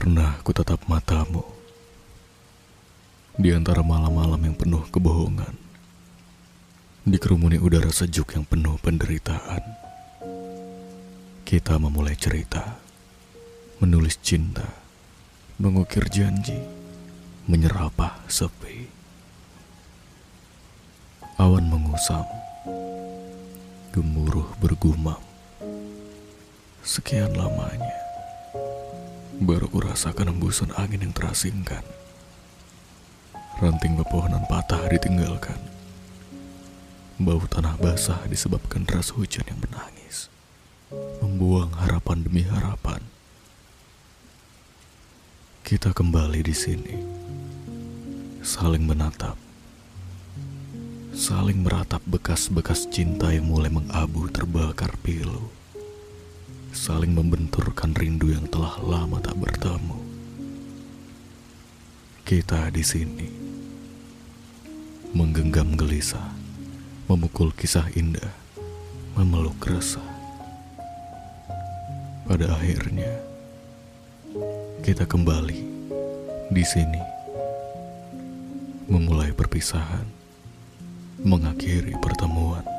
Pernah ku tatap matamu di antara malam-malam yang penuh kebohongan, dikerumuni udara sejuk yang penuh penderitaan. Kita memulai cerita, menulis cinta, mengukir janji, menyerapah sepi. Awan mengusam, gemuruh bergumam. Sekian lamanya, baru kurasakan embusan angin yang terasingkan. Ranting pepohonan patah ditinggalkan. Bau tanah basah disebabkan deras hujan yang menangis. Membuang harapan demi harapan. Kita kembali di sini. Saling menatap. Saling meratap bekas-bekas cinta yang mulai mengabu terbakar pilu. Saling membenturkan rindu yang telah lama tak bertemu. Kita di sini menggenggam gelisah, memukul kisah indah, memeluk resah. Pada akhirnya, kita kembali di sini, memulai perpisahan, mengakhiri pertemuan.